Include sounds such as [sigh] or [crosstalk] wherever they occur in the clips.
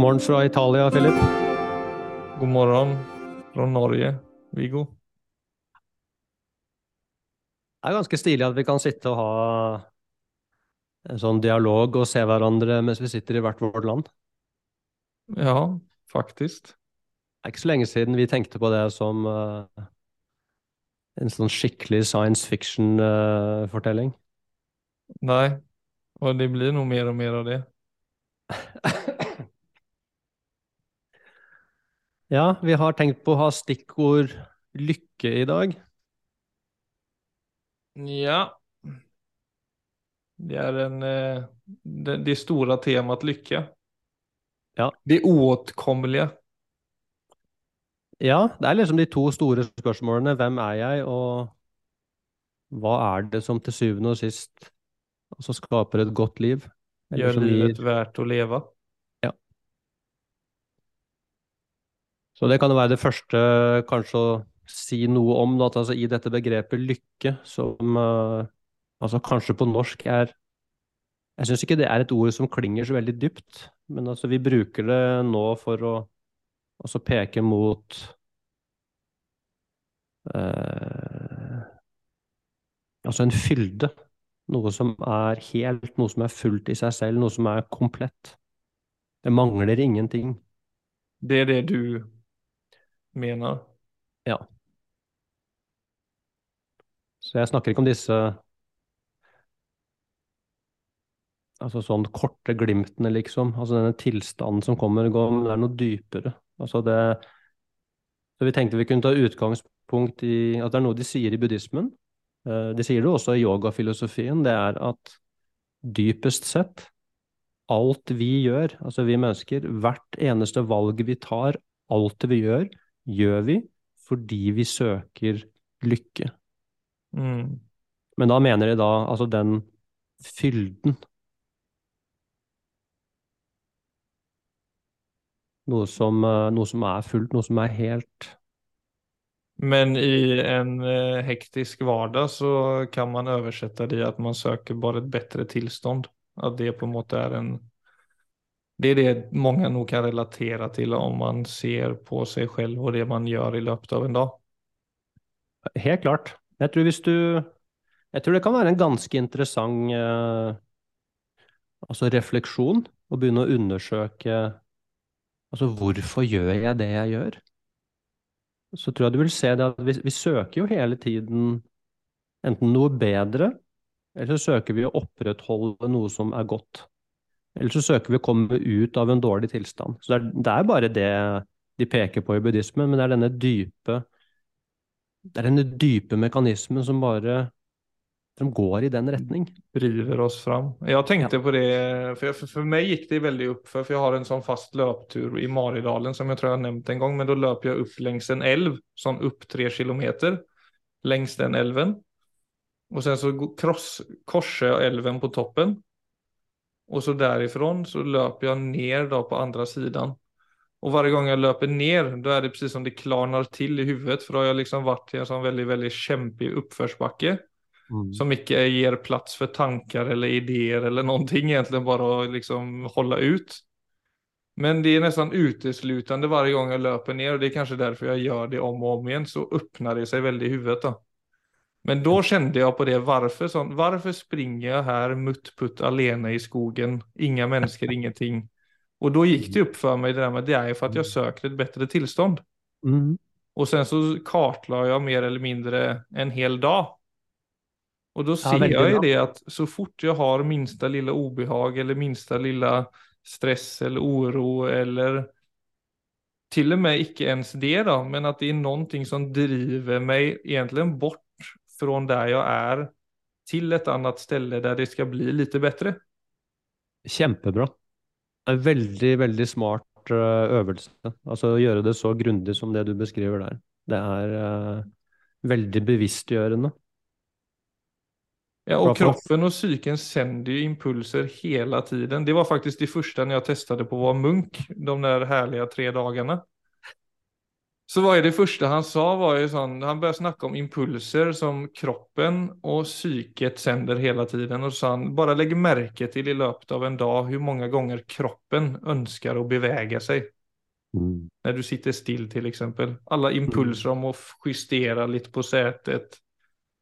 God morgen fra Italia, Philip. God morgen fra Norge, Viggo. Det er ganske stilig at vi kan sitte og ha en sånn dialog og se hverandre mens vi sitter i hvert vårt land. Ja, faktisk. Det er ikke så lenge siden vi tenkte på det som uh, en sånn skikkelig science fiction-fortelling. Nei, og det blir noe mer og mer av det. [laughs] Ja, vi har tenkt på å ha stikkord lykke i dag. Ja. Det er en, eh, det, det temaet lykke. Ja. Det oåtkomliga. Ja, det er liksom de to store spørsmålene. Hvem er jeg, og hva er det som til syvende og sist altså skaper et godt liv? Eller livet gir- livet värt att Så det kan være det første kanskje å si noe om, da, at altså i dette begrepet lykke, som uh, altså kanskje på norsk er Jeg syns ikke det er et ord som klinger så veldig dypt, men altså vi bruker det nå for å altså peke mot uh, Altså en fylde. Noe som er helt, noe som er fullt i seg selv, noe som er komplett. Det mangler ingenting. Det er det du menar. Så jeg snakker ikke om disse altså sånn korte glimtene, liksom. Altså denne tilstanden som kommer og går, men det er noe dypere. Altså det Så vi tenkte vi kunne ta utgangspunkt i at det er noe de sier i buddhismen. Eh, De sier det også i yogafilosofien. Det er at dypest sett, alt vi gjør, altså vi mennesker, hvert eneste valg vi tar, alt vi gjør, gjør vi fordi vi søker lykke. Mm. Men da mener de da altså den fylden. Noe som, eh, noe som er fullt, noe som er helt Men i en eh, hektisk vardag så kan man oversette det i at man søker bare et bedre tilstand. At det på en måte er en... Det är det många nog kan relatera till om man ser på sig själv och det man gör i løpet av en dag. Helt klart. Jeg tror du Jeg tror det kan være en ganske interessant eh, altså refleksjon å begynne å undersøke altså hvorfor gjør det jeg gjør? Så tror jeg du vil se det at vi, vi søker jo hele tiden enten noe bedre, eller så søker vi å opprettholde noe som er godt. Eller så søker vi å komme ut av en dårlig tilstand. Så det er, det er bare det de peker på i buddhismen, men det er denne dype det er denne dype mekanismen som bare som går i den retning. Driver oss fram. Jeg tenkte ja. på det, for, jeg, for, meg gikk det veldig opp, for, for jeg har en sånn fast løptur i Maridalen som jeg tror jeg har nevnt en gang, men da løper jeg opp langs en elv, sånn opp tre kilometer langs den elven. Og sen så kross, elven jag älven på toppen. Och så därifrån så löper jag ner då på andra sidan. Och varje gång jag löper ner, då är det precis som det klarnar till i huvudet, för då har jag liksom varit i en sån väldigt, väldigt kämpig uppförsbacke som ikke ger plats för tankar eller idéer eller någonting egentligen bara att liksom hålla ut. Men det är nästan uteslutande varje gång jag löper ner och det är kanske därför jag gör det om och om igen så öppnar det sig väldigt i huvudet då. Men da kjente jeg på det Hvorfor sånn, varför springer jeg her muttputt alene i skogen, inga mennesker, ingenting. Og da gikk det opp for meg det der med det er jo for at jeg søker et bedre tilstand. Mm. Og sen så kartla jeg mer eller mindre en hel dag. Og da ser ja, jeg det at så fort jeg har minsta lilla obehag eller minsta lilla stress eller oro eller til og med ikke ens det da, men at det er noe som driver meg egentlig bort från där jag är till ett annat ställe där det ska bli lite bättre. Kjempebra. Er veldig, veldig smart eh, øvelse. Altså å gjøre det så grundig som det du beskriver der. Det er uh, veldig bevisstgjørende. Ja, og och kroppen och psyken sänder ju impulser hela tiden. Det var faktiskt det första när jag testade på att vara munk, de där härliga tre dagarna. Så var det første han sa var ju sånn, han började snakke om impulser som kroppen og psyket sender hele tiden Og så sa han, bare legger merke til i løpet av en dag hvor mange ganger kroppen ønsker å bevege seg. Mm. Når du sitter still til eksempel. Alle impulser om å justere litt på setet,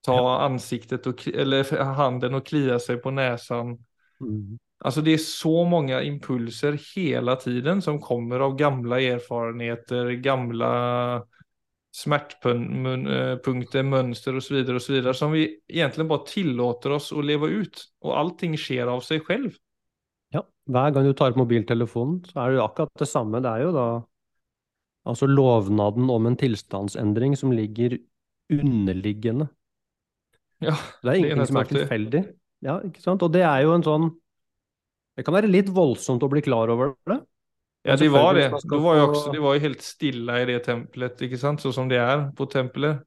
ta ansiktet och, eller handen og klia seg på näsan. Mm. Alltså det är så många impulser hela tiden som kommer av gamla erfarenheter, gamla smärtpunkter, mönster och så vidare och så vidare som vi egentligen bara tillåter oss att leva ut och allting sker av sig själv. Ja, hver gang du tar opp mobiltelefonen, så er det akkurat det samme. Det er jo da altså lovnaden om en tilstandsendring som ligger underliggende. Ja, Det er ingenting som er som det. tilfeldig. Ja, ikke sant? Og det er jo en sånn Det kan være litt voldsomt å bli klar over det. Ja, de det var det. Det var jo også, de var jo helt stille i det templet, ikke sant? Så som det er på templet.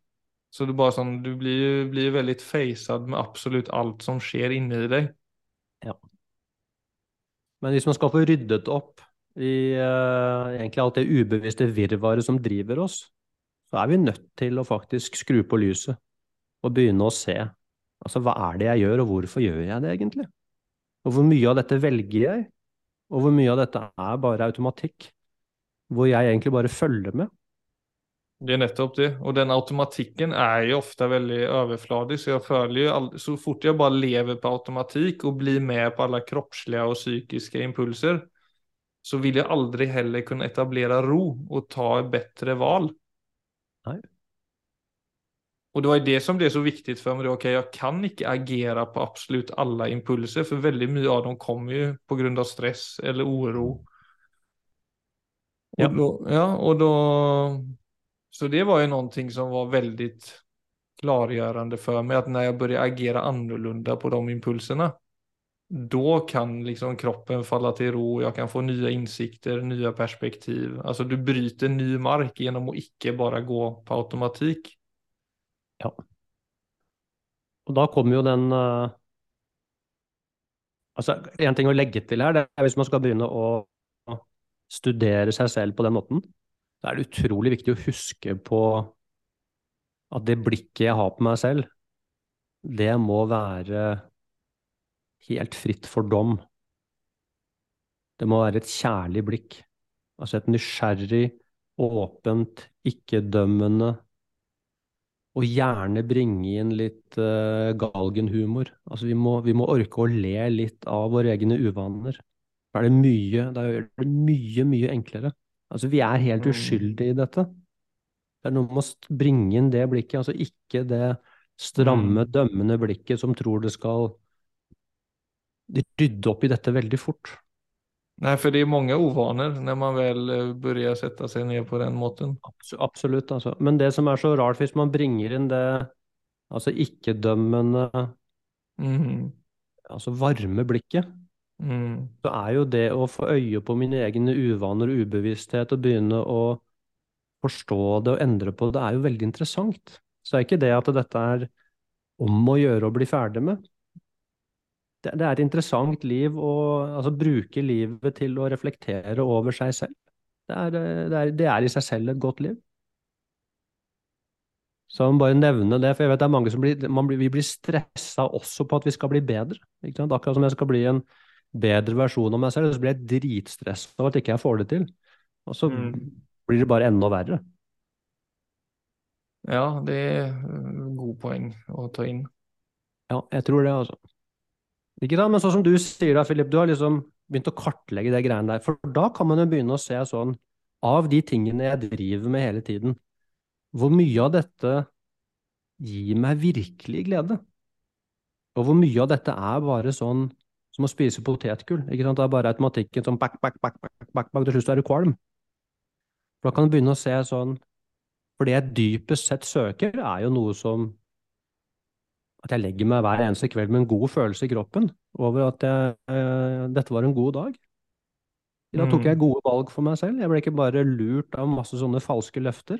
Så du bare sånn, du blir blir veldig facet med absolutt alt som skjer inni deg. Ja. Men hvis man skal få ryddet opp i uh, egentlig alt det ubevisste virvaret som driver oss, så er vi nødt til å faktisk skru på lyset og begynne å se. Altså, hva er det jeg gjør, og hvorfor gjør jeg det egentlig? Og hvor mye av dette velger jeg, og hvor mye av dette er bare automatikk, hvor jeg egentlig bare følger med. Det er nettopp det. Og den automatikken er jo ofte veldig overfladig, Så jeg føler jo aldri, så fort jeg bare lever på automatikk og blir med på alle kroppslige og psykiske impulser. Så vil jeg aldri heller kunne etablere ro og ta bedre valg. val. Och det var det som blev så viktigt för mig. Okej, jag kan inte agera på absolut alla impulser. För väldigt mycket av dem kommer ju på grund av stress eller oro. Ja. Och då, ja, och då... Så det var ju någonting som var väldigt klargörande för mig. Att när jag börjar agera annorlunda på de impulserna. Då kan liksom kroppen falla till ro. Jag kan få nya insikter, nya perspektiv. Alltså du bryter ny mark genom att icke bara gå på automatik. Og da kommer jo den uh, Altså, en ting å legge til her, det er hvis man skal begynne å studere seg selv på den måten, da er det utrolig viktig å huske på at det blikket jeg har på meg selv, det må være helt fritt for dom. Det må være et kjærlig blikk. Altså et nysgjerrig, åpent, ikke-dømmende, og gjerne bringe inn litt uh, galgenhumor. Altså vi må, vi må orke å le litt av våre egne uvaner. Da er det mye, da er det mye, mye enklere. Altså vi er helt Mm. uskyldige i dette. Det er noe med å bringe inn det blikket, altså ikke det stramme, dømmende blikket som tror det skal rydde opp i dette veldig fort. Nej, för det är många ovanor när man väl eh, börjar sätta sig ned på den måten. Absolutt, altså. Men det som er så rart, hvis man bringer inn det altså ikke-dømmende, Mm. altså varme blikket, Mm. så er jo det å få øye på mine egne uvaner og ubevissthet og begynne å forstå det og endre på det, er jo veldig interessant. Så er ikke det at dette er om å gjøre å bli ferdig med. Det, det er et interessant liv å altså, bruke livet til å reflektere over seg selv. Det er, det er, det er i seg selv et godt liv. Så jeg må bare nevne det, for jeg vet det er mange som blir, man blir, vi blir stressa også på at vi skal bli bedre. Akkurat som jeg skal bli en bedre versjon av meg selv, så blir jeg dritstressa over at ikke jeg får det til. Og så Mm. blir det bare enda verre. Ja, det er gode god å ta inn. Ja, jeg tror det, altså. Ikke sant? Men sånn som du sier da, Philip, du har liksom begynt å kartlegge det greiene der. For da kan man jo begynne å se sånn, av de tingene jeg driver med hele tiden, hvor mye av dette gir meg virkelig glede? Og hvor mye av dette er bare sånn som å spise potetgull? Ikke sant? Det er bare automatikken sånn back, back, back, back, back, back, til slutt er du kvalm. For da kan du begynne å se sånn For det jeg dypest sett søker, er jo noe som at jeg legger meg hver eneste kveld med en god følelse i kroppen over at jeg, eh, dette var en god dag. Da tok Mm. jeg gode valg for meg selv. Jeg ble ikke bare lurt av masse sånne falske løfter.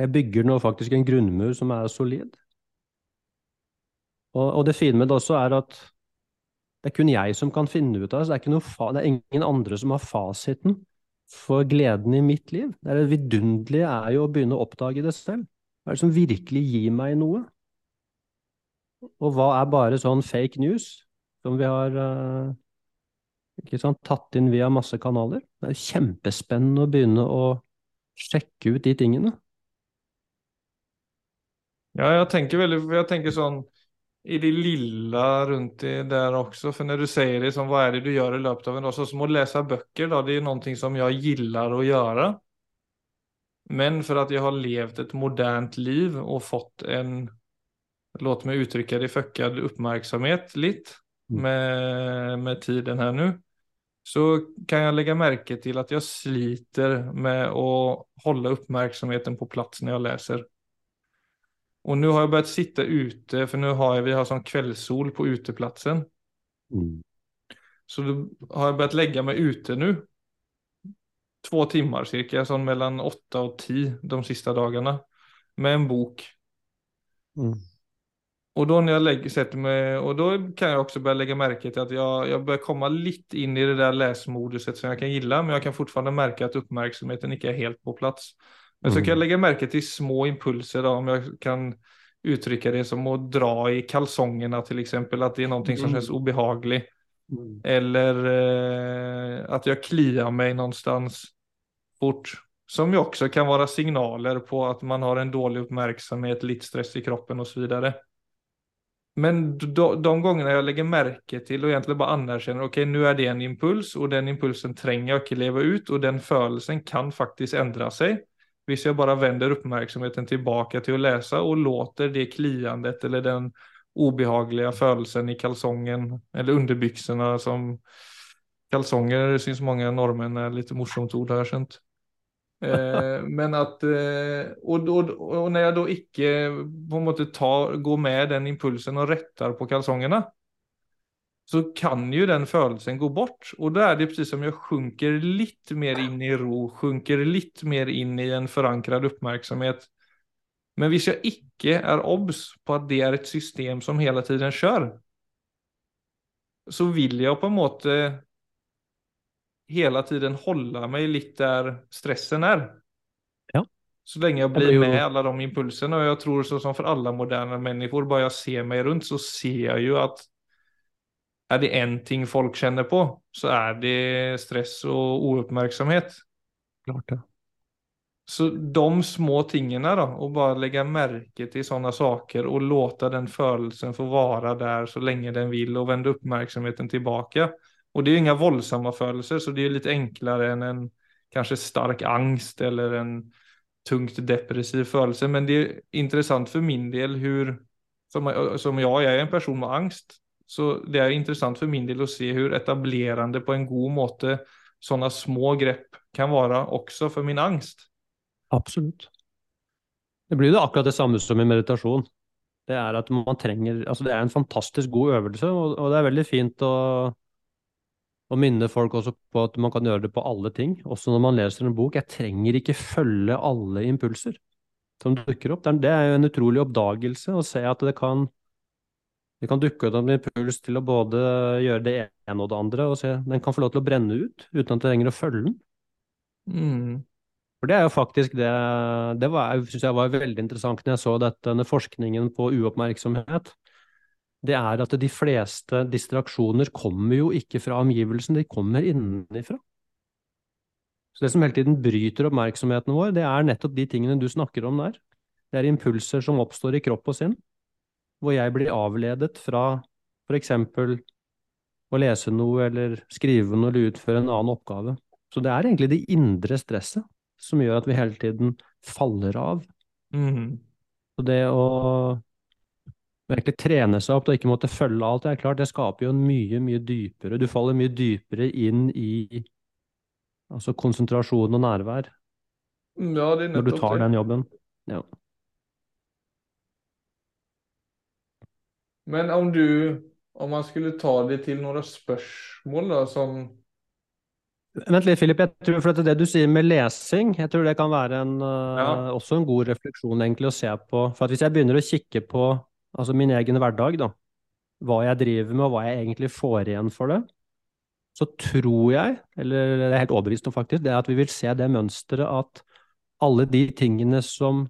Jeg bygger nå faktisk en grunnmur som er solid. Og, og det fine med det også er at det er kun jeg som kan finne ut av det. Det er, det er ingen andre som har fasiten for gleden i mitt liv. Det, er det vidunderlige er jo å begynne å oppdage det selv. Hva er det som virkelig gir meg noe? Og hva er bare sånn fake news som vi har uh, ikke sant, tatt inn via masse kanaler? Det er kjempespennende å begynne å sjekke ut de tingene. Ja, jeg tenker veldig, jeg tenker sånn i det lille rundt i der også. For når du sier det, hva er det du gjør i løpet av en dag? Så må du lese bøker, da, det er noe som jeg liker å gjøre. Men for at jeg har levd et moderne liv og fått en Låt meg uttrykke det fuckad oppmerksomhet litt mm. med, med tiden her nå. Så kan jeg legge merke til at jeg sliter med å holde oppmerksomheten på plass når jeg leser. Og nå har jeg begynt sitte ute, for nå har jeg, vi har sånn kveldssol på uteplassen. Mm. Så da har jeg begynt legge meg ute nå två timer cirka, sånn mellom åtte og ti de siste dagene, med en bok. Mm. Og da når jeg legger, setter meg, og da kan jeg også bare legge merke til at jeg, jeg bør komme litt inn i det der lesemoduset som jeg kan gille, men jeg kan fortsatt merke at oppmerksomheten ikke er helt på plass. Men så kan jeg mm. legge merke til små impulser, da, om jeg kan uttrykke det som å dra i kalsongene, til eksempel, at det er noe som mm. ubehagelig. Mm. Eller eh, att jag kliar mig någonstans fort. Som jo også kan være signaler på at man har en dårlig oppmerksomhet, litt stress i kroppen osv. Men de, de gångene jeg legger merke til og egentlig bare anerkjenner ok, nå er det en impuls, og den impulsen trenger jeg ikke leve ut, og den følelsen kan faktisk endre seg. Hvis jeg bare vender oppmerksomheten tilbake til å lese og låter det kliandet eller den ubehagelige følelsen i kalsongen eller underbyxorna som kalsonger syns mange nordmenn er litt morsomt ord har jeg skjønt. Eh, men at eh, og, og, og, når jeg da ikke på en måte tar, går med den impulsen og retter på kalsongene, så kan jo den følelsen gå bort. Og da er det akkurat som jeg sjunker litt mer inn i ro, sjunker litt mer inn i en forankret oppmerksomhet men hvis jeg ikke er obs på at det er et system som hele tiden kjører, så vil jeg på en måte hele tiden holde meg litt der stressen er. Ja. Så lenge jeg blir med alle de impulsene. Og jeg tror så som for alle moderne mennesker, bare jeg ser meg rundt, så ser jeg jo at er det én ting folk kjenner på, så er det stress og uoppmerksomhet. Klart det. Så de små tingene, da, å bare legge merke til sånne saker og låte den følelsen få være der så lenge den vil, og vende oppmerksomheten tilbake. Og det er jo ingen voldsomme følelser, så det er litt enklere enn en kanskje sterk angst eller en tungt depressiv følelse. Men det er interessant for min del hvor som, som jeg er en person med angst, så det er interessant for min del å se hvor etablerende på en god måte sånne små grep kan være også for min angst. Absolutt. Det blir jo akkurat det samme som i meditasjon. Det er at man trenger Altså, det er en fantastisk god øvelse, og, og det er veldig fint å, å minne folk også på at man kan gjøre det på alle ting, også når man leser en bok. Jeg trenger ikke følge alle impulser som dukker opp. Det er jo en utrolig oppdagelse å se at det kan, det kan dukke opp en impuls til å både gjøre det ene og det andre, og se den kan få lov til å brenne ut uten at du trenger å følge den. Mm. For det er jo faktisk det Det syns jeg var veldig interessant når jeg så dette, denne forskningen på uoppmerksomhet. Det er at de fleste distraksjoner kommer jo ikke fra omgivelsene, de kommer innenfra. Så det som hele tiden bryter oppmerksomheten vår, det er nettopp de tingene du snakker om der. Det er impulser som oppstår i kropp og sinn, hvor jeg blir avledet fra f.eks. å lese noe eller skrive noe eller utføre en annen oppgave. Så det er egentlig det indre stresset som gjør at vi hele tiden faller av. Mm. Så det å virkelig trene seg opp og ikke måtte følge alt, det er klart, det skaper jo en mye, mye dypere Du faller mye dypere inn i altså konsentrasjon og nærvær ja, når du tar den jobben. Ja. Men om du Om man skulle ta det til noen spørsmål da, som Vent litt, Philip. Jeg tror for Det du sier med lesing, jeg tror det kan være en, uh, også en god refleksjon egentlig å se på. For Hvis jeg begynner å kikke på altså min egen hverdag, da, hva jeg driver med og hva jeg egentlig får igjen for det, så tror jeg, eller det er helt overbevist om faktisk, det er at vi vil se det mønsteret at alle de tingene som,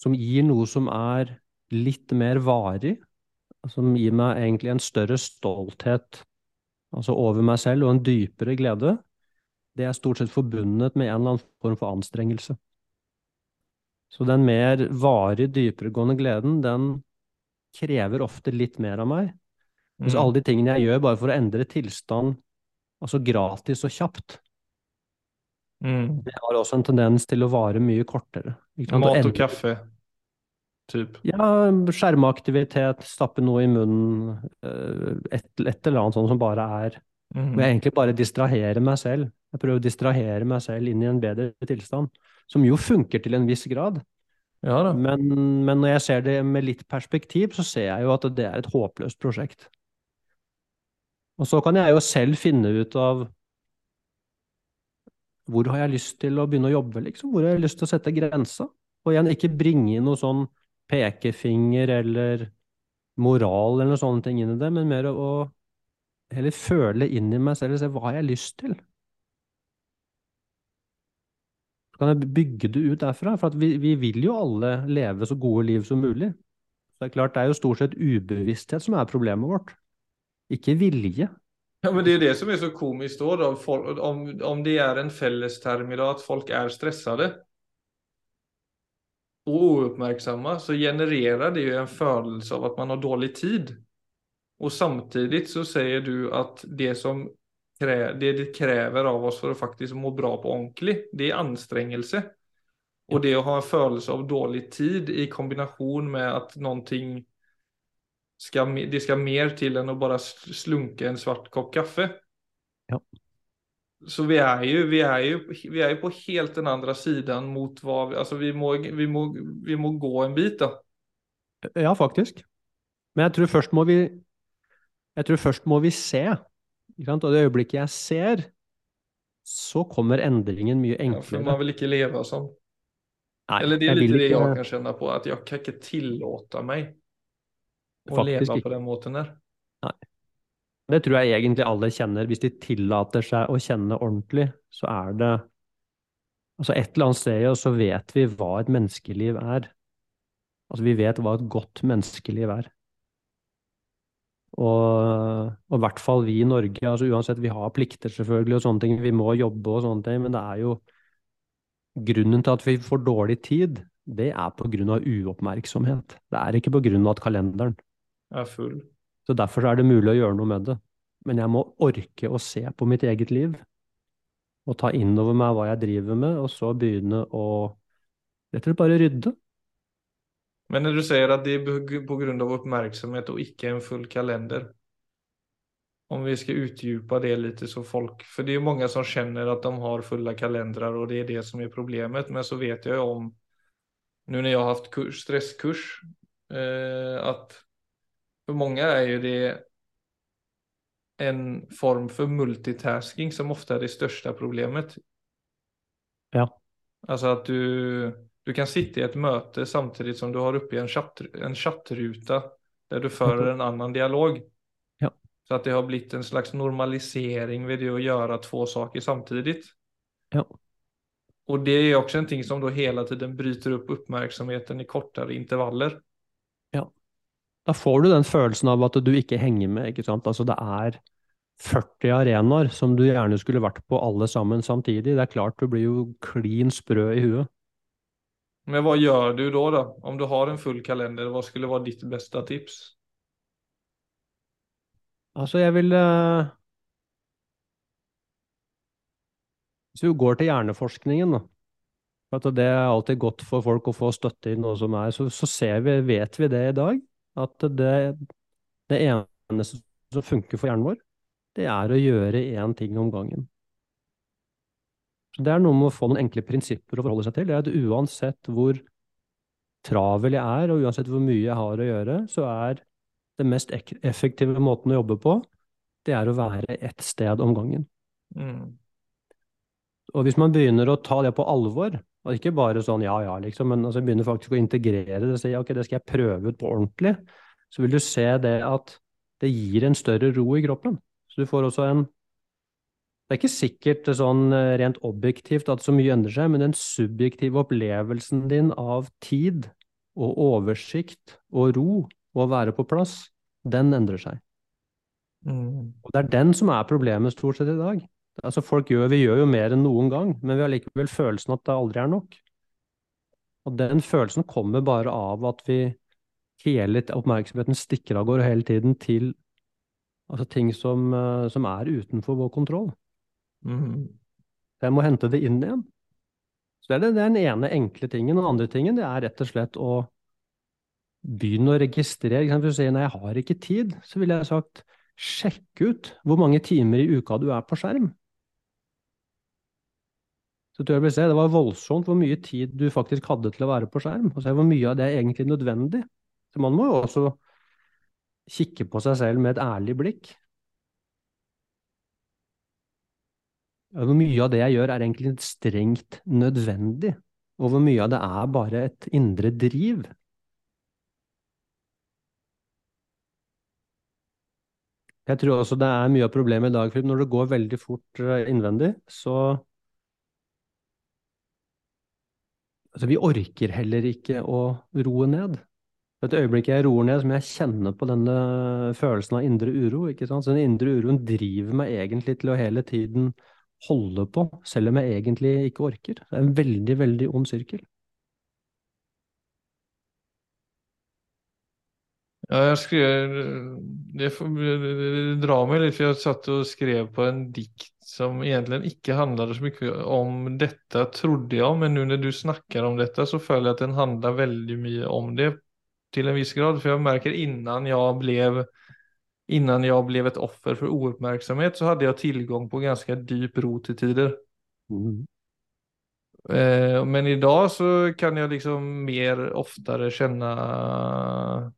som gir noe som er litt mer varig, som gir meg egentlig en større stolthet altså over meg selv og en dypere glede, det er stort sett forbundet med en eller annen form for anstrengelse. Så den mer varig, dyperegående gleden, den krever ofte litt mer av meg. Mm. alle de tingene jeg gjør bare for å endre tilstand, altså gratis og kjapt, Mm. det har også en tendens til å vare mye kortere. Mat og kaffe. Typ. Ja, skjermaktivitet, stappe noe i munnen, eh, et, et eller annet sånt som bare er Mm. Hvor jeg egentlig bare distraherer meg selv. Jeg prøver å distrahere meg selv inn i en bedre tilstand. Som jo funker til en viss grad. Ja. Men, men når jeg ser det med litt perspektiv, så ser jeg jo at det er et håpløst prosjekt. Og så kan jeg jo selv finne ut av hvor har jeg lyst til å begynne å jobbe, liksom? Hvor har jeg lyst til å sette grensa? Og igjen, ikke bringe inn noe sånn pekefinger eller moral eller noe sånne ting inn i det, men mer å heller føle inn i meg selv og se hva har jeg lyst til? Så kan jeg bygge det ut derfra, for vi, vi vil jo alle leve så gode liv som mulig. Så det er klart, det er jo stort sett ubevissthet som er problemet vårt, ikke vilje. Ja, men det är det som er så komisk da, da. folk, om, om det er en fellesterm i dag at folk er stressade og uoppmerksomme, så genererer det jo en følelse av at man har dårlig tid. Og samtidig så sier du at det som det, det krever av oss for å faktisk må bra på ordentlig, det er anstrengelse. Og det å ha en følelse av dårlig tid i kombinasjon med at noe skal, det skal mer til enn å bare slunke en svart kopp kaffe. Ja. Så vi er, jo, vi er jo, vi er jo på helt den andre siden mot hva vi- altså vi må, vi må, vi må gå en bit da. Ja, faktisk. Men jeg tror først må vi Jeg tror først må vi se. Og det øyeblikket jeg ser, så kommer endringen mye Ja, enklere. man vil ikke leve sånn. Nei, Eller det er litt det jeg kan kjenne på, at jeg kan ikke tillate meg å leve leva på den måten där. Det tror jeg egentlig alle kjenner. Hvis de tillater seg å kjenne ordentlig, så er det Altså et eller annet sted i oss så vet vi hva et menneskeliv er. Altså vi vet hva et godt menneskeliv er. Og, og i hvert fall vi i Norge, altså uansett, vi har plikter selvfølgelig og sånne ting, vi må jobbe og sånne ting, men det er jo Grunnen til at vi får dårlig tid, det er på grunn av uoppmerksomhet. Det er ikke på grunn av at kalenderen. er full. Så derfor er det mulig å gjøre noe med det. Men jeg må orke å se på mitt eget liv, og ta inn over meg hva jeg driver med, og så begynne å rett og slett bare rydde. Men när du säger att det är på- grund av uppmärksamhet och ikke en full kalender. Om vi ska utdjupa det lite så folk, för det är många som känner att de har fulla kalendrar och det är det som är problemet. Men så vet jag om, nu när jag har haft kurs, stresskurs, eh, att för många är ju det en form for multitasking som ofte er det største problemet. Ja. Alltså at du, du kan sitte i et møte samtidig som du har oppe en, chatt, en chattruta der du för Mhm. en annen dialog. Ja. Så at det har blitt en slags normalisering ved det å gjøre två saker samtidig. Ja. Og det er også en ting som da hele tiden bryter opp oppmerksomheten i kortere intervaller. Da får du den følelsen av at du ikke henger med, ikke sant. Altså det er 40 arenaer som du gjerne skulle vært på alle sammen samtidig. Det er klart du blir jo klin sprø i huet. Men hva gjør du da, da? Om du har en full kalender, hva skulle være ditt beste tips? Altså, jeg vil uh... Hvis du går til hjerneforskningen, da. For det er alltid godt for folk å få støtte i noe som er Så, så vi, vet vi det i dag, at det, det eneste som funker for hjernen vår, det er å gjøre én ting om gangen. Så det er noe med å få noen enkle prinsipper å forholde seg til. Det er at uansett hvor travel jeg er, og uansett hvor mye jeg har å gjøre, så er den mest effektive måten å jobbe på, det er å være ett sted om gangen. Mm. Og hvis man begynner å ta det på alvor, og ikke bare sånn ja ja, liksom, men altså begynner faktisk å integrere det og si ok, det skal jeg prøve ut på ordentlig, så vil du se det at det gir en større ro i kroppen. Så du får også en det er ikke sikkert sånn eh, rent objektivt at så mye endrer seg, men den subjektive opplevelsen din av tid og oversikt og ro og å være på plass, den endrer seg. Mm. Og det er den som er problemet stort sett i dag. Altså folk gjør, Vi gjør jo mer enn noen gang, men vi har likevel følelsen at det aldri er nok. Og den følelsen kommer bare av at vi hele oppmerksomheten stikker av gårde hele tiden til altså ting som, eh, som er utenfor vår kontroll. Mm. Jeg må hente det inn igjen. Så det er, den ene enkle tingen. Den andre tingen det er rett og slett å begynne å registrere. Hvis du sier nei, jeg har ikke tid, så ville jeg sagt sjekk ut hvor mange timer i uka du er på skjerm. Så tror jeg se, Det var voldsomt hvor mye tid du faktisk hadde til å være på skjerm. Og se hvor mye av det er egentlig nødvendig. Så man må jo også kikke på seg selv med et ærlig blikk. Hvor mye av det jeg gjør, er egentlig strengt nødvendig, og hvor mye av det er bare et indre driv. Jeg tror også det er mye av problemet i dag, for når det går veldig fort eh, innvendig, så Altså, vi orker heller ikke å roe ned. Et øyeblikk jeg roer ned, som jeg kjenner på denne følelsen av indre uro. ikke sant? Så den indre uroen driver meg egentlig til å hele tiden holde på, selv om jeg egentlig ikke orker. Det er en veldig, veldig ond sirkel. Ja, jeg skrev det, drar meg litt, for jeg satt og skrev på en dikt som egentlig ikke handlet så mye om dette, trodde jeg, men nå når du snakker om dette, så føler jeg at den handler veldig mye om det til en viss grad. For jeg merker innan jeg ble innan jag blev ett offer för ouppmärksamhet så hade jag tillgång på ganska djup rot i tider. Mm. Eh, men idag så kan jag liksom mer oftare känna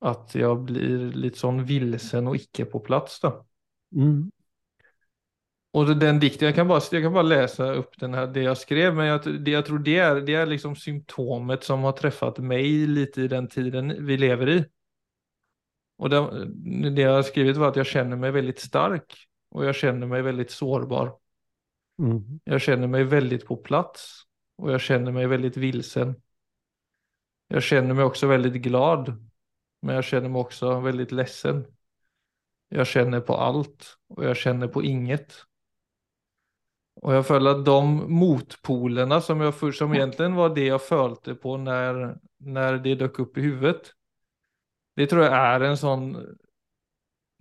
att jag blir lite sån vilsen och icke på plats då. Mm. Och den dikten, jag kan, bara, jag kan bara läsa upp den här, det jag skrev, men jag, det jag tror det är, det är liksom symptomet som har träffat mig lite i den tiden vi lever i. Och det, det jag har skrivit var att jag känner mig väldigt stark och jag känner mig väldigt sårbar. Mm. Jag känner mig väldigt på plats och jag känner mig väldigt vilsen. Jag känner mig också väldigt glad, men jag känner mig också väldigt ledsen. Jag känner på allt och jag känner på inget. Och jag føler at de motpolerna som, jag, som egentligen var det jeg følte på når, når det dök opp i huvudet. Det tror jeg er en sånn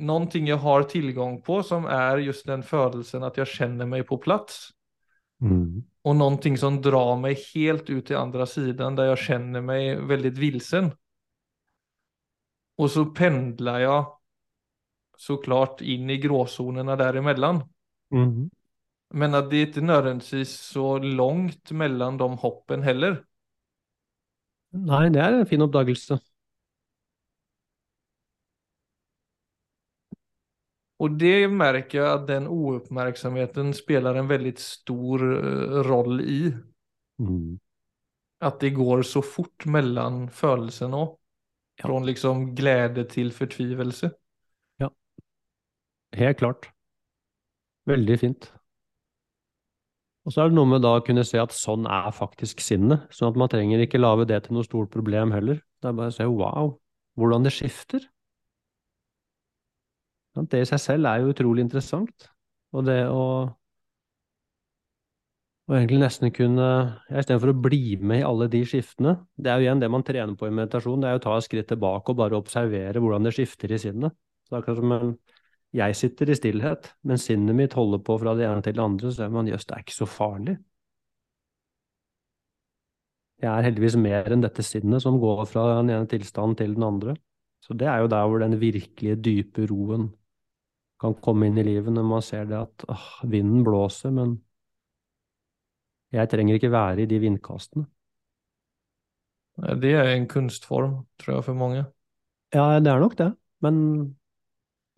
noen ting jeg har tilgang på som er just den følelsen at jeg kjenner meg på plass. Mm. noen ting som drar meg helt ut til andre siden, der jeg kjenner meg veldig vilsen. Og så pendler jeg så klart inn i gråzonerna däremellan. Mm. Men at det ikke nødvendigvis så langt mellom de hoppen heller. Nei, det er en fin oppdagelse. Och det märker jag att den ouppmärksamheten spelar en väldigt stor eh, roll i. Mm. Att det går så fort mellan och Ja. från liksom glädje fortvilelse. Ja. Helt klart. Veldig fint. Og så er det noe med da å kunne se at sånn er faktisk sinnet, sånn at man trenger ikke lage det til noe stort problem heller. Det er bare å se wow, hvordan det skifter. Det i seg selv er jo utrolig interessant. Og det å og egentlig nesten kunne, ja, istedenfor å bli med i alle de skiftene, det er jo igjen det man trener på i meditasjon, det er jo å ta et skritt tilbake og bare observere hvordan det skifter i sinnet. Så det er akkurat som en jeg sitter i stillhet, men sinnet mitt holder på fra det ene til det andre, så ser man jøss, det er ikke så farlig. Jeg er heldigvis mer enn dette sinnet som går fra den ene tilstanden til den andre. Så det er jo der hvor den virkelige dype roen kan komme inn i livet, når man ser det at åh, vinden blåser, men jeg trenger ikke være i de vindkastene. Det er en kunstform tror jeg, for mange. Ja, det er nok det, men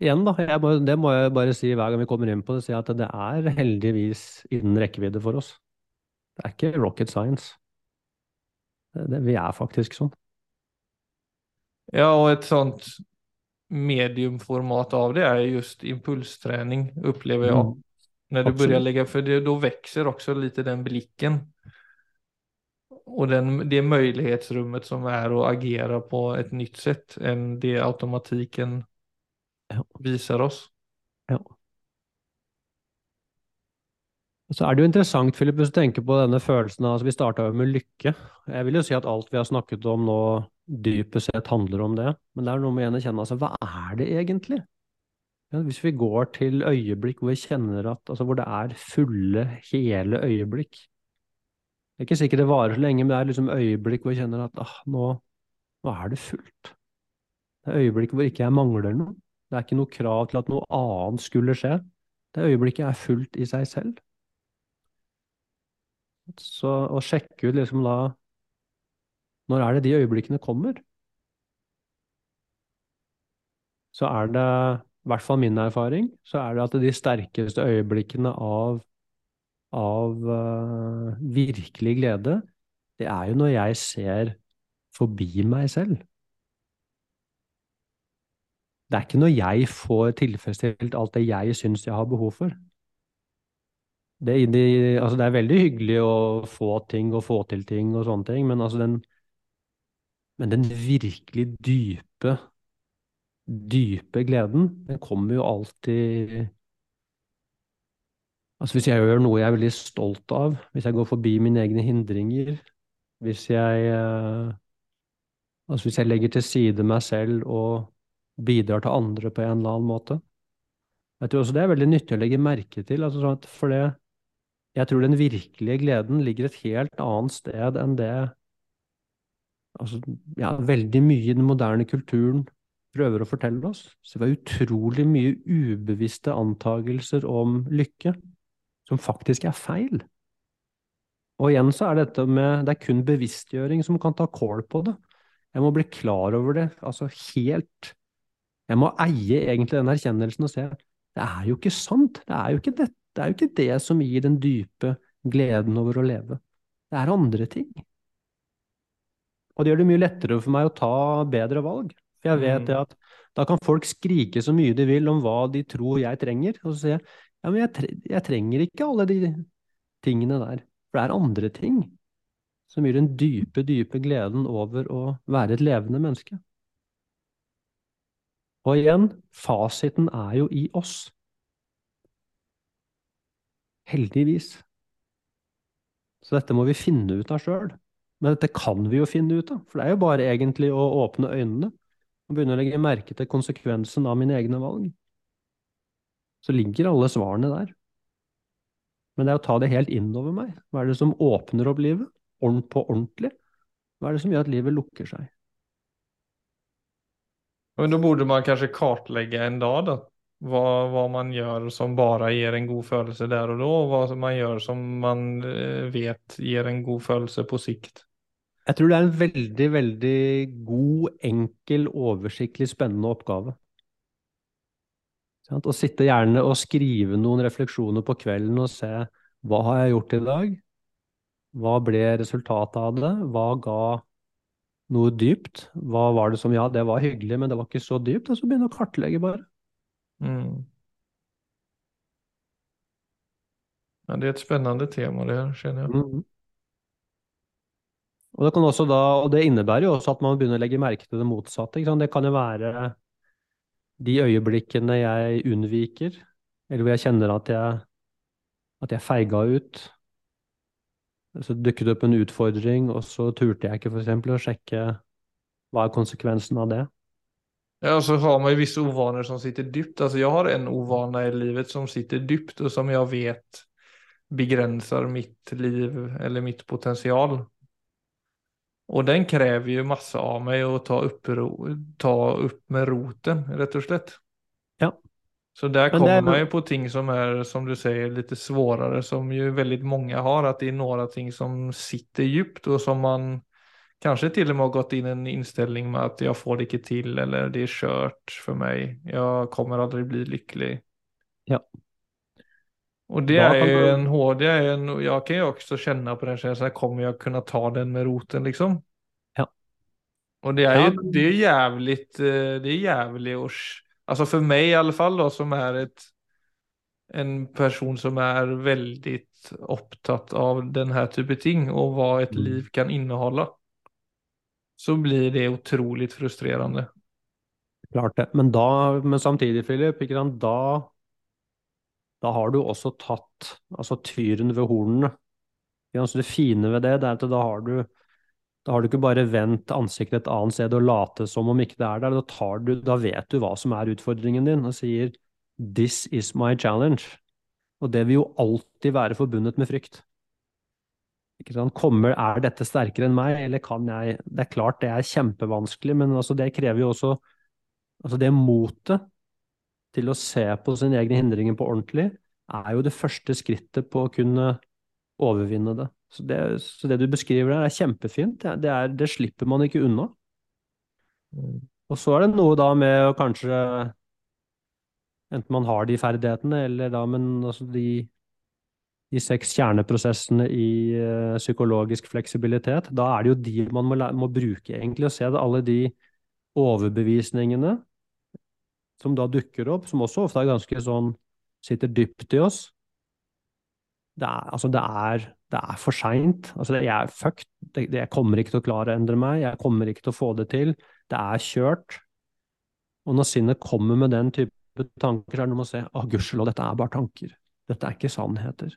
igjen, da, må, det må jeg bare si hver gang vi kommer inn på det, si at det er heldigvis innen rekkevidde for oss. Det er ikke rocket science. Det, det, vi er faktisk sånn. Ja, og et sånt mediumformat av det är just impulsträning upplever jag. Mm. När du Absolut. börjar lägga, för det, då växer också lite den blicken. Och den, det möjlighetsrummet som är att agera på ett nytt sätt än det automatiken Ja. visar oss. Ja. Så er det jo interessant, Philip, hvis du tenker på denne følelsen av altså Vi starta jo med lykke. Jeg vil jo si at alt vi har snakket om nå, dypest sett handler om det. Men det er noe med å kjenne altså, hva er det egentlig? Ja, hvis vi går til øyeblikk hvor vi kjenner at altså, Hvor det er fulle, hele øyeblikk. Det er ikke sikkert det varer så lenge, men det er liksom øyeblikk hvor vi kjenner at ah, nå, nå er det fullt. Det er øyeblikk hvor ikke jeg mangler noe. Det er ikke noe krav til at noe annet skulle skje. Det øyeblikket er fullt i seg selv. Så å sjekke ut liksom da Når er det de øyeblikkene kommer? Så er det, i hvert fall min erfaring, så er det at de sterkeste øyeblikkene av, av uh, virkelig glede, det er jo når jeg ser forbi meg selv. Det er ikke når jeg får tilfredsstilt alt det jeg syns jeg har behov for. Det, altså det er veldig hyggelig å få ting og få til ting og sånne ting, men altså den Men den virkelig dype, dype gleden, den kommer jo alltid Altså hvis jeg gjør noe jeg er veldig stolt av, hvis jeg går forbi mine egne hindringer, hvis jeg eh, Altså hvis jeg legger til side meg selv og bidrar til andre på en eller annen måte. Jeg tror også det er veldig nyttig å legge merke til, altså sånn for det jeg tror den virkelige gleden ligger et helt annet sted enn det altså, ja, veldig mye i den moderne kulturen prøver å fortelle oss. Så det var utrolig mye ubevisste antagelser om lykke som faktisk er feil. Og igjen så er dette med Det er kun bevisstgjøring som kan ta kål på det. Jeg må bli klar over det, altså helt Jeg må eie egentlig den erkjennelsen og se det er jo ikke sant. Det er jo ikke det, det jo ikke det som gir den dype gleden over å leve. Det er andre ting. Og det gjør det mye lettere for meg å ta bedre valg. For jeg vet Mm. det at da kan folk skrike så mye de vil om hva de tror jeg trenger, og så sier jeg ja, men jeg, tre jeg trenger ikke alle de tingene der. For det er andre ting som gir den dype, dype gleden over å være et levende menneske. Og igjen, fasiten er jo i oss. Heldigvis. Så dette må vi finne ut av sjøl. Men dette kan vi jo finne ut av, for det er jo bare egentlig å åpne øynene og begynne å legge merke til konsekvensen av mine egne valg. Så ligger alle svarene der. Men det er å ta det helt innover meg. Hva er det som åpner opp livet? Ordent på ordentlig? Hva er det som gjør at livet lukker seg? Men da burde man kanskje kartlegge en dag då. Vad, hva, man gjør som bare gir en god følelse der og da, og hva man gjør som man eh, vet gir en god følelse på sikt. Jeg tror det er en veldig, veldig god, enkel, oversiktlig, spennende oppgave. Å sitte gjerne og skrive noen refleksjoner på kvelden og se hva har jeg gjort i dag? Hva ble resultatet av det? Hva ga noe dypt? Hva var det som Ja, det var hyggelig, men det var ikke så dypt. Og så begynne å kartlegge, bare. Mm. Ja, det er et spennende tema det her, kjenner jeg. Mm. Og det da, og det innebærer jo også at man begynner å legge merke til det motsatte. Det kan jo være de øyeblikkene jeg unnviker, eller hvor jeg kjenner at jeg, at jeg feiga ut. Så dukket det opp en utfordring, og så turte jeg ikke eksempel å sjekke hva er konsekvensen av det. Ja, så har man ju vissa ovanor som sitter dypt. Alltså jag har en ovana i livet som sitter dypt och som jag vet begränsar mitt liv eller mitt potential. Och den kräver ju massa av mig att ta upp, ta upp med roten, rätt och slett. Ja. Så där kommer är- man ju på ting som är, som du säger, lite svårare, som ju väldigt många har, att det är några ting som sitter djupt och som man kanske til og med har gått inn en innstilling med at 'jeg får det ikke til', eller det er kjørt for meg', 'jeg kommer aldri bli lykkelig'. Ja. Og det er du- en hård, det en, jag kan jo også kjenne på den følelsen kommer jeg kunne ta den med roten liksom? Ja. Og det er Ja, ju, det er jævlig eh, det er jævlig å Altså for meg, i alle fall da, som er et, en person som er veldig opptatt av denne type ting og hva et Mm. liv kan inneholde, så blir det utrolig frustrerende. Klart det. Men da, men samtidig, Philip, da, da har du også tatt altså tyren ved hornene. Sant, det fine ved det, det er at da har du, da har du ikke bare vendt ansiktet et annet sted og late som om ikke det er der. Da, du, da vet du hva som er utfordringen din, og sier 'this is my challenge'. Og det vil jo alltid være forbundet med frykt. Kommer, er dette sterkere enn meg, eller kan jeg Det er klart det er kjempevanskelig, men altså det krever jo også Altså det motet til å se på sine egne hindringer på ordentlig, er jo det første skrittet på å kunne overvinne det. Så det, så det du beskriver der, er kjempefint. Det, det, er, det slipper man ikke unna. Og så er det noe da med å kanskje Enten man har de ferdighetene, eller da, men altså de, de seks kjerneprosessene i uh, psykologisk fleksibilitet, da er det jo de man må, må bruke, egentlig, og se det, alle de overbevisningene som da dukker opp, som også ofte er ganske sånn sitter dypt i oss. Det er, altså det er, det er for seint. Altså jeg er fucked. Det, jeg kommer ikke til å klare å endre meg. Jeg kommer ikke til å få det til. Det er kjørt. Og når sinnet kommer med den type tanker, så er det noe med å se å, gudskjelov, dette er bare tanker. Dette er ikke sannheter.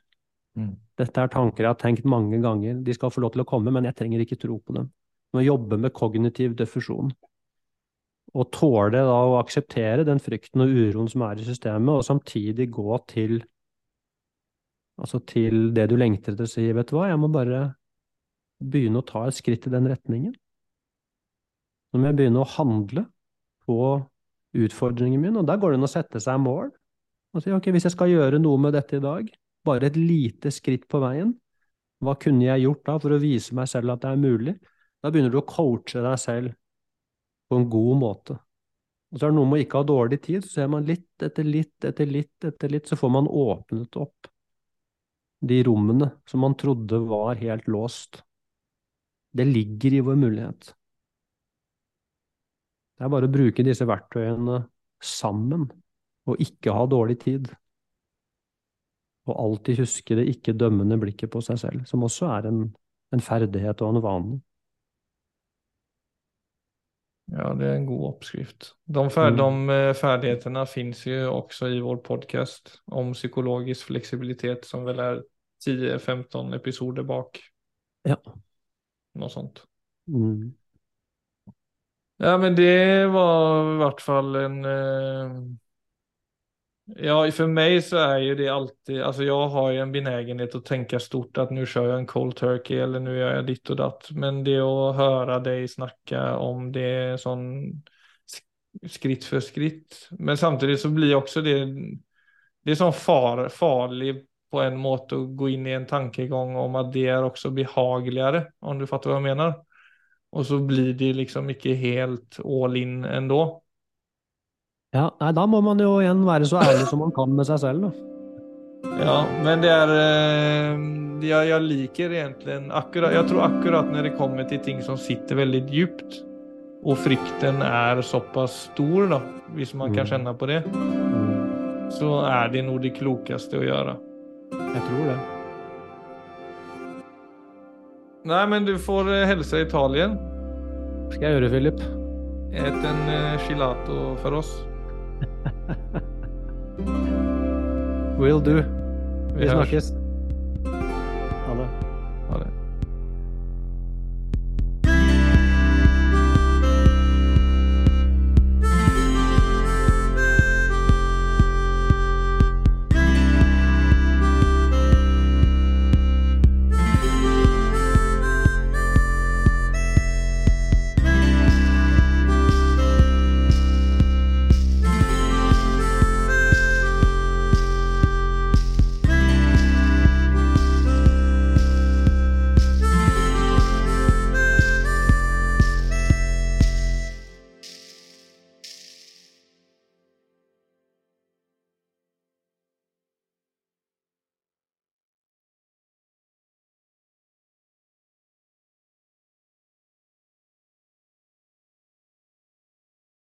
Mm. Dette er tanker jeg har tenkt mange ganger. De skal få lov til å komme, men jeg trenger ikke tro på dem. Må jobbe med kognitiv defusjon. Og tåle da å akseptere den frykten og uroen som er i systemet, og samtidig gå til altså til det du lengter etter, å si, vet du hva, jeg må bare begynne å ta et skritt i den retningen. Nå må jeg begynne å handle på utfordringen min, og der går det an å sette seg mål. Og si, ok, hvis jeg skal gjøre noe med dette i dag, bare et lite skritt på veien, hva kunne jeg gjort da for å vise meg selv at det er mulig? Da begynner du å coache deg selv på en god måte. Og så er det noe med å ikke ha dårlig tid, så ser man litt etter litt etter litt etter litt, så får man åpnet opp de rommene som man trodde var helt låst. Det ligger i vår mulighet. Det er bare å bruke disse verktøyene sammen, og ikke ha dårlig tid. Og alltid huske det ikke dømmende blikket på seg selv, som også er en, en ferdighet og en vane. Ja, det er en god oppskrift. De, fer Mm. de ferdighetene fins jo også i vår podcast om psykologisk fleksibilitet som vel er 10-15 episoder bak. Ja. Noe sånt. Mm. Ja, men det var i hvert fall en... Ja, för mig så är ju det alltid, alltså jag har ju en benägenhet att tänka stort att nu kör jag en cold turkey eller nu gör jag ditt och datt. Men det att höra dig snacka om det sån sk- skritt för skritt. Men samtidigt så blir också det, det är sån far, farlig på en måte att gå in i en tankegång om att det är också behagligare, om du fattar vad jag menar. Og så blir de liksom ikke helt all in ändå. Ja, nei, da må man jo igjen være så ærlig som man kan med seg selv, da. Ja, men det er eh, jeg, jeg liker egentlig akkurat Jeg tror akkurat når det kommer til ting som sitter veldig dypt, og frykten er såpass stor, da, hvis man kan Mm. kjenne på det, Mm. så er det noe det klokeste å gjøre. Jeg tror det. Nei, men du får eh, hilse Italien. Skal jeg gjøre, Philip? Et en eh, gelato for oss. Will do. Vi Vi snakkes.